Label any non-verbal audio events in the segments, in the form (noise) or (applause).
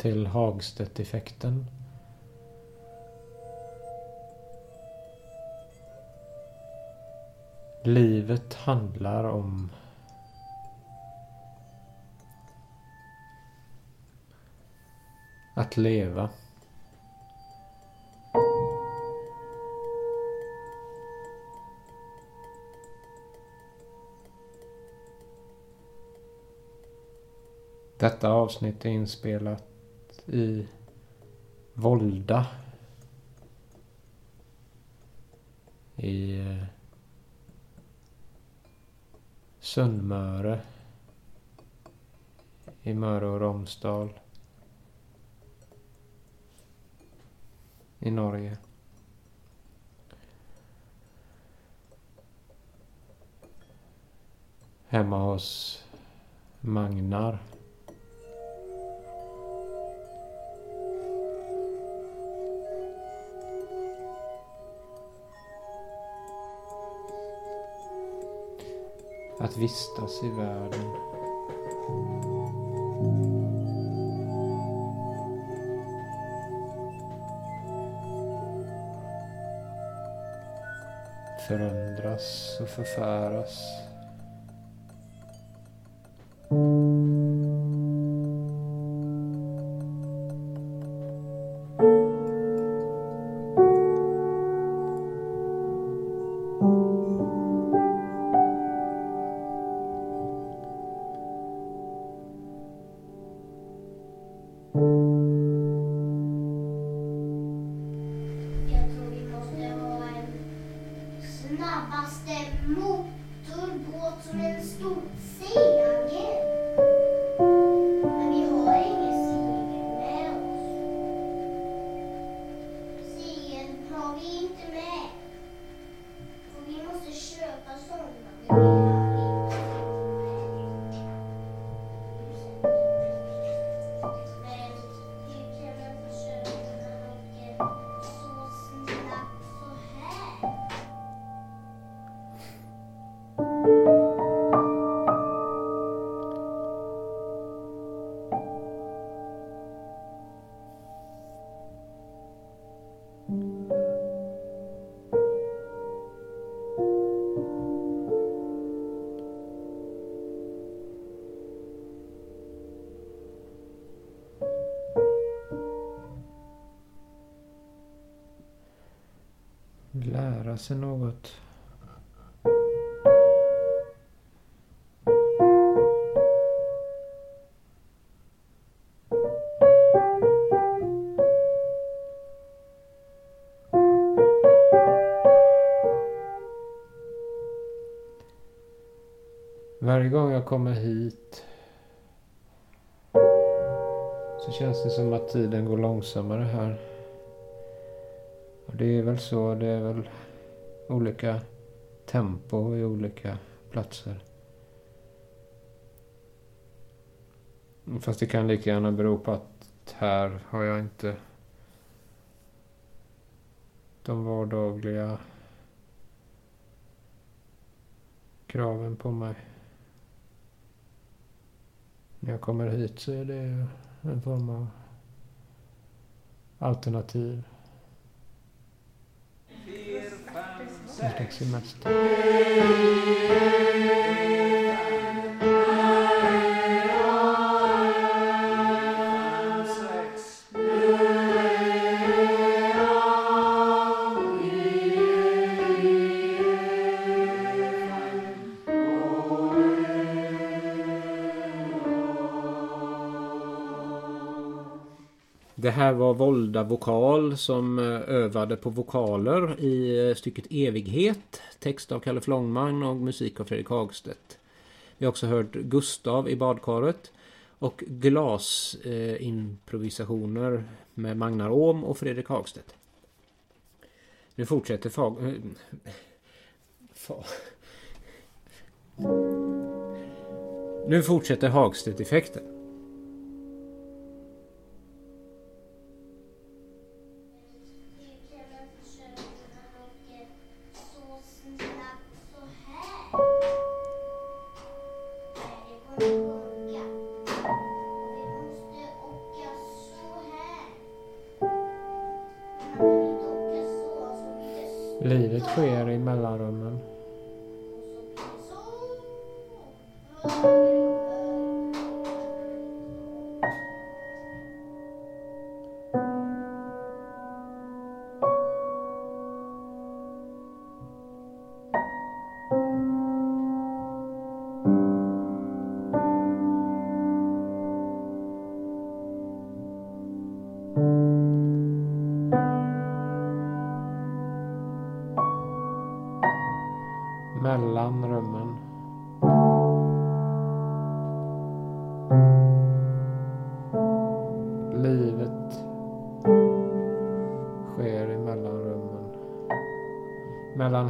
Till Hagstedt-effekten. Livet handlar om att leva. Detta avsnitt är inspelat i Volda. I eh, Sundmöre. Sunnmöre. I Möre och Romsdal. I Norge. Hemma hos Magnar. Att vistas i världen. Förändras och förfäras. Sig något. Varje gång jag kommer hit så känns det som att tiden går långsammare här. Och det är väl så, det är väl olika tempo i olika platser. Fast det kan lika gärna bero på att här har jag inte de vardagliga kraven på mig. När jag kommer hit så är det en form av alternativ. En slags här var Volda Vokal som eh, övade på vokaler i eh, stycket Evighet. Text av Kalle Flångman och musik av Fredrik Hagstedt. Vi har också hört Gustav i badkaret och glasimprovisationer eh, med Magnar Ohm och Fredrik Hagstedt. Nu fortsätter Fag... Eh, nu fortsätter Hagstedt-effekten.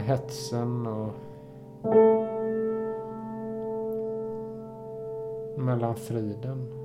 hetsen och mellan friden.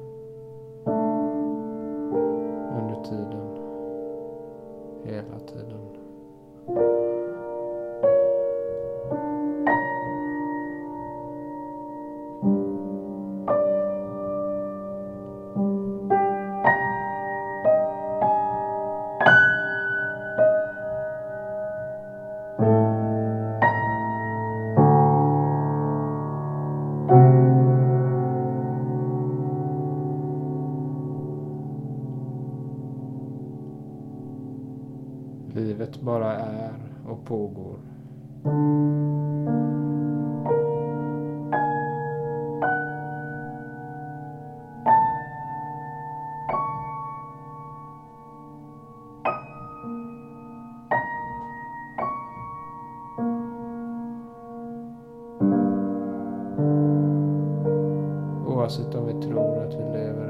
oss utan vi tror att vi lever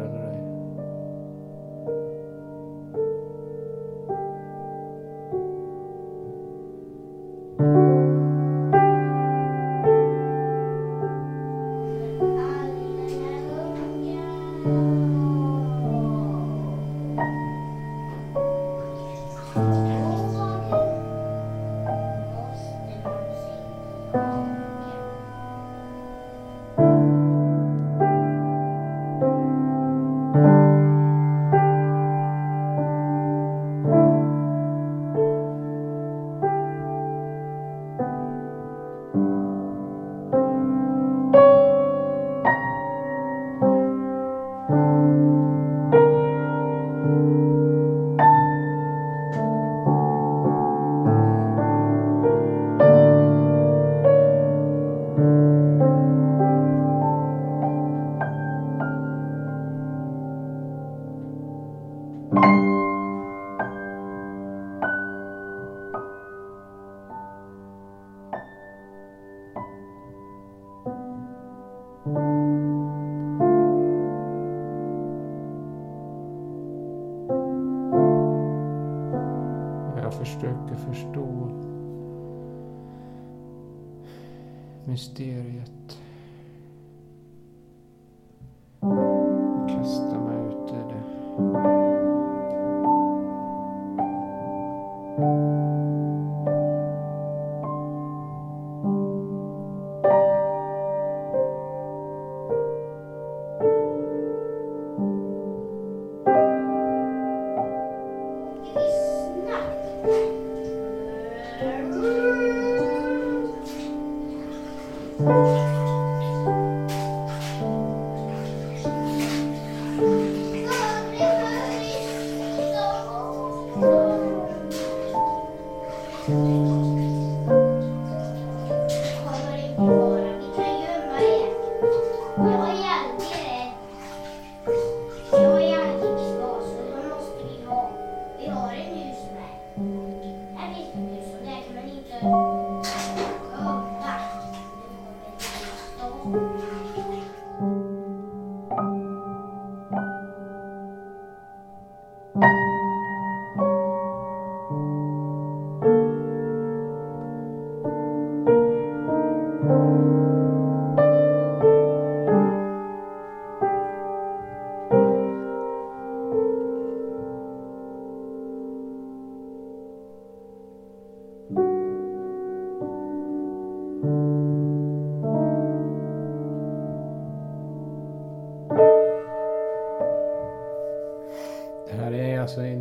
mysteriet.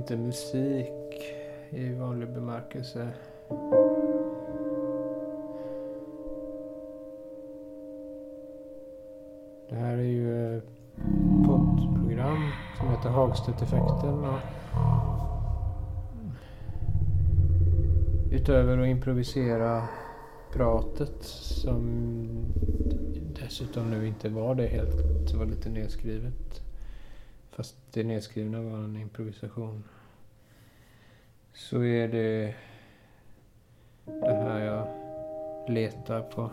inte musik i vanlig bemärkelse. Det här är ju ett poddprogram som heter Hagstedteffekten. Utöver att improvisera pratet som dessutom nu inte var det helt, det var lite nedskrivet. Fast det nedskrivna var en improvisation. Så är det det här jag letar på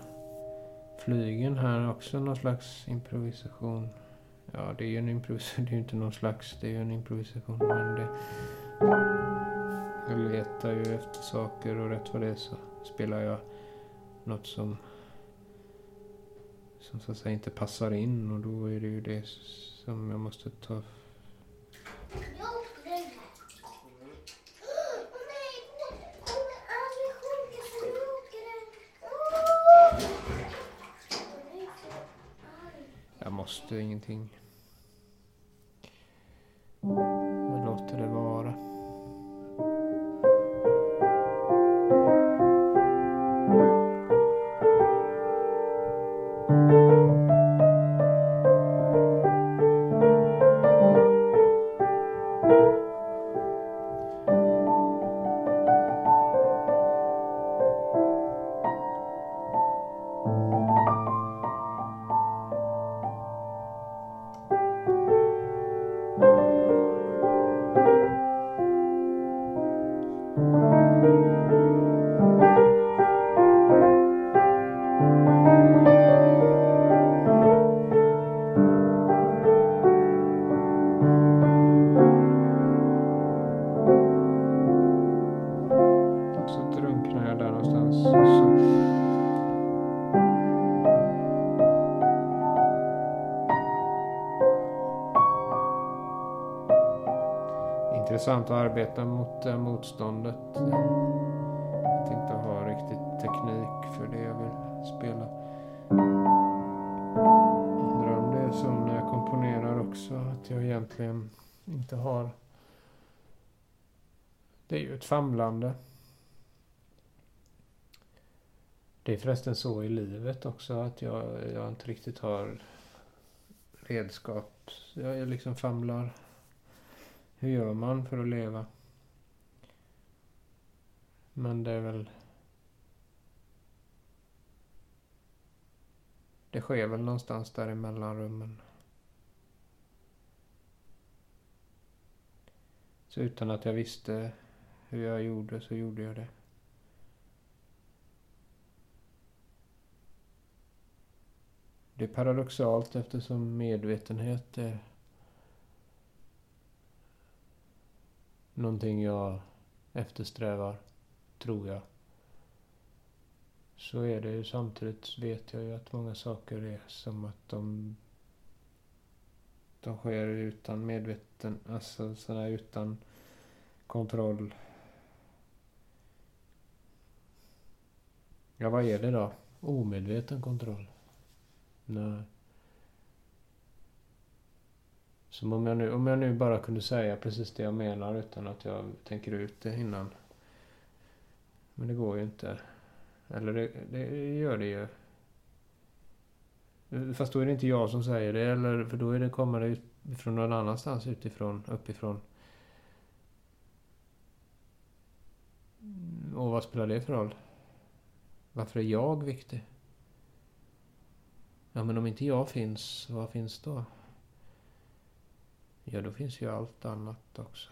flygen här också någon slags improvisation. Ja, det är ju en improvisation. (laughs) Det är ju inte någon slags, det är ju en improvisation. Men det, jag letar ju efter saker och rätt vad det är så spelar jag något som som så att säga inte passar in och då är det ju det som jag måste ta... Jag åkte den här. Åh nej, båten kommer aldrig sjunka så nu åker den. Åh! Jag är så arg. Jag måste Intressant att arbeta mot det motståndet. Att inte ha riktigt teknik för det jag vill spela. Undrar om det är så när jag komponerar också. Att jag egentligen inte har... Det är ju ett famlande. Det är förresten så i livet också att jag, jag inte riktigt har redskap. Jag, jag liksom famlar. Hur gör man för att leva? Men det är väl... Det sker väl någonstans där i mellanrummen. Så utan att jag visste hur jag gjorde så gjorde jag det. Det är paradoxalt eftersom medvetenhet är någonting jag eftersträvar, tror jag. Så är det ju samtidigt vet jag ju att många saker är som att de de sker utan medveten, alltså sådär utan kontroll. Ja, vad är det då? Omedveten kontroll. Nej. Som om jag, nu, om jag nu bara kunde säga precis det jag menar utan att jag tänker ut det innan. Men det går ju inte. Eller det, det gör det ju. Fast då är det inte jag som säger det, eller, för då är det, kommer det ut från någon annanstans utifrån, uppifrån. Och vad spelar det för roll? Varför är jag viktig? Ja, men om inte jag finns, vad finns då? Ja, då finns ju allt annat också.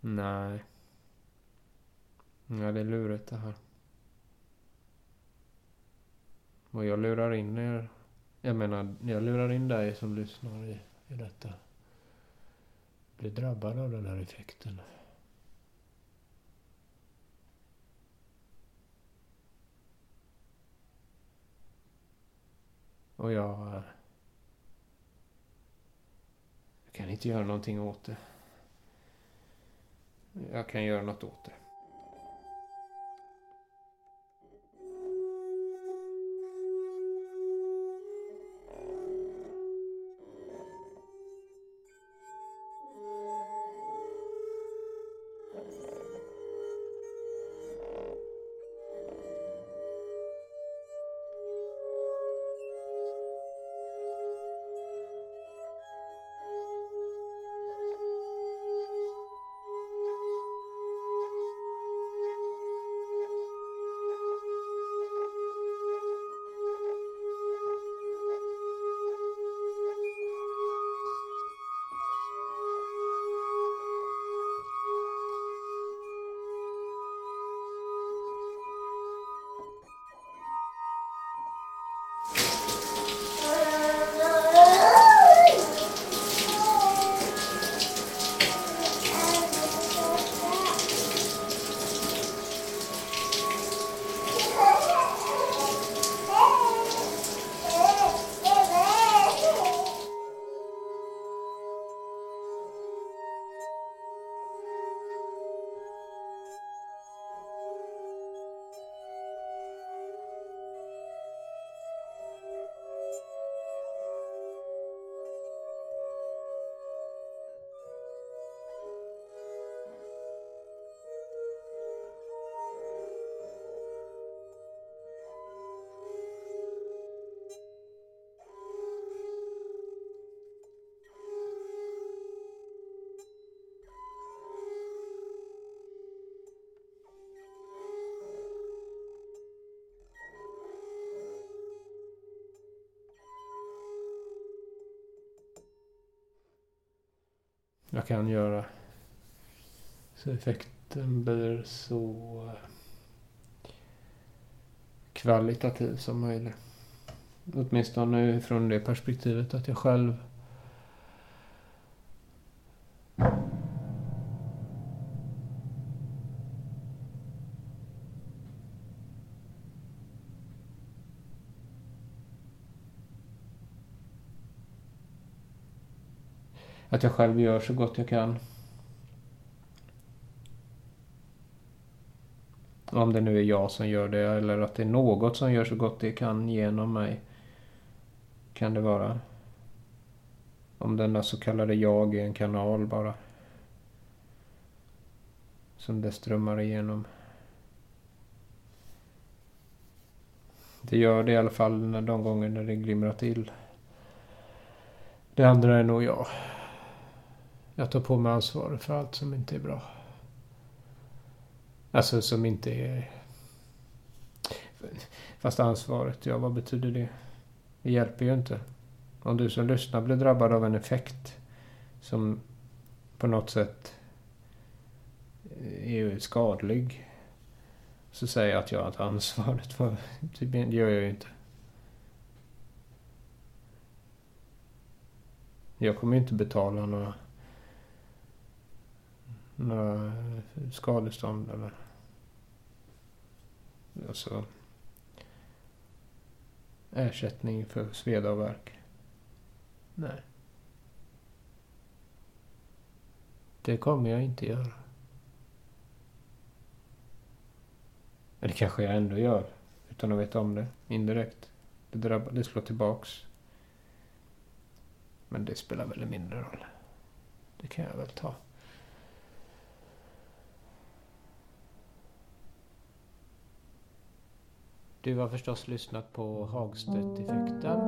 Nej. Ja, det är lurigt det här. Och jag lurar in er. Jag menar, jag lurar in dig som lyssnar i, i detta. Blir drabbad av den här effekten. Och jag... eh, Jag kan inte göra någonting åt det. Jag kan göra något åt det. Jag kan göra. Så effekten blir så kvalitativ som möjligt. Åtminstone från det perspektivet att jag själv Att jag själv gör så gott jag kan. Om det nu är jag som gör det eller att det är något som gör så gott det kan genom mig. Kan det vara. Om denna så kallade jag är en kanal bara. Som det strömmar igenom. Det gör det i alla fall de gånger när det glimrar till. Det andra är nog jag. Jag tar på mig ansvaret för allt som inte är bra. Alltså som inte är... Fast ansvaret, ja vad betyder det? Det hjälper ju inte. Om du som lyssnar blir drabbad av en effekt som på något sätt är skadlig. Så säger jag att jag har ansvaret för... Det gör jag ju inte. Jag kommer ju inte betala några några skadestånd eller... Alltså... Ersättning för sveda och värk. Nej. Det kommer jag inte göra. Det kanske jag ändå gör. Utan att veta om det. Indirekt. Det, drabbar, det slår tillbaks. Men det spelar väl mindre roll. Det kan jag väl ta. Du har förstås lyssnat på Hagstedt-effekten.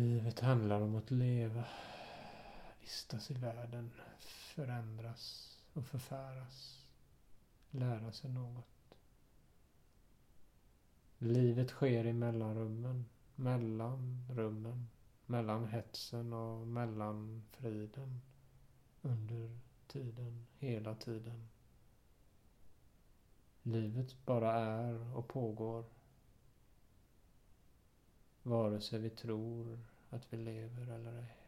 Livet handlar om att leva, vistas i världen, förändras och förfäras, lära sig något. Livet sker i mellanrummen, mellan rummen, mellan hetsen och mellan friden, under tiden, hela tiden. Livet bara är och pågår. Vare sig vi tror att vi lever eller ej.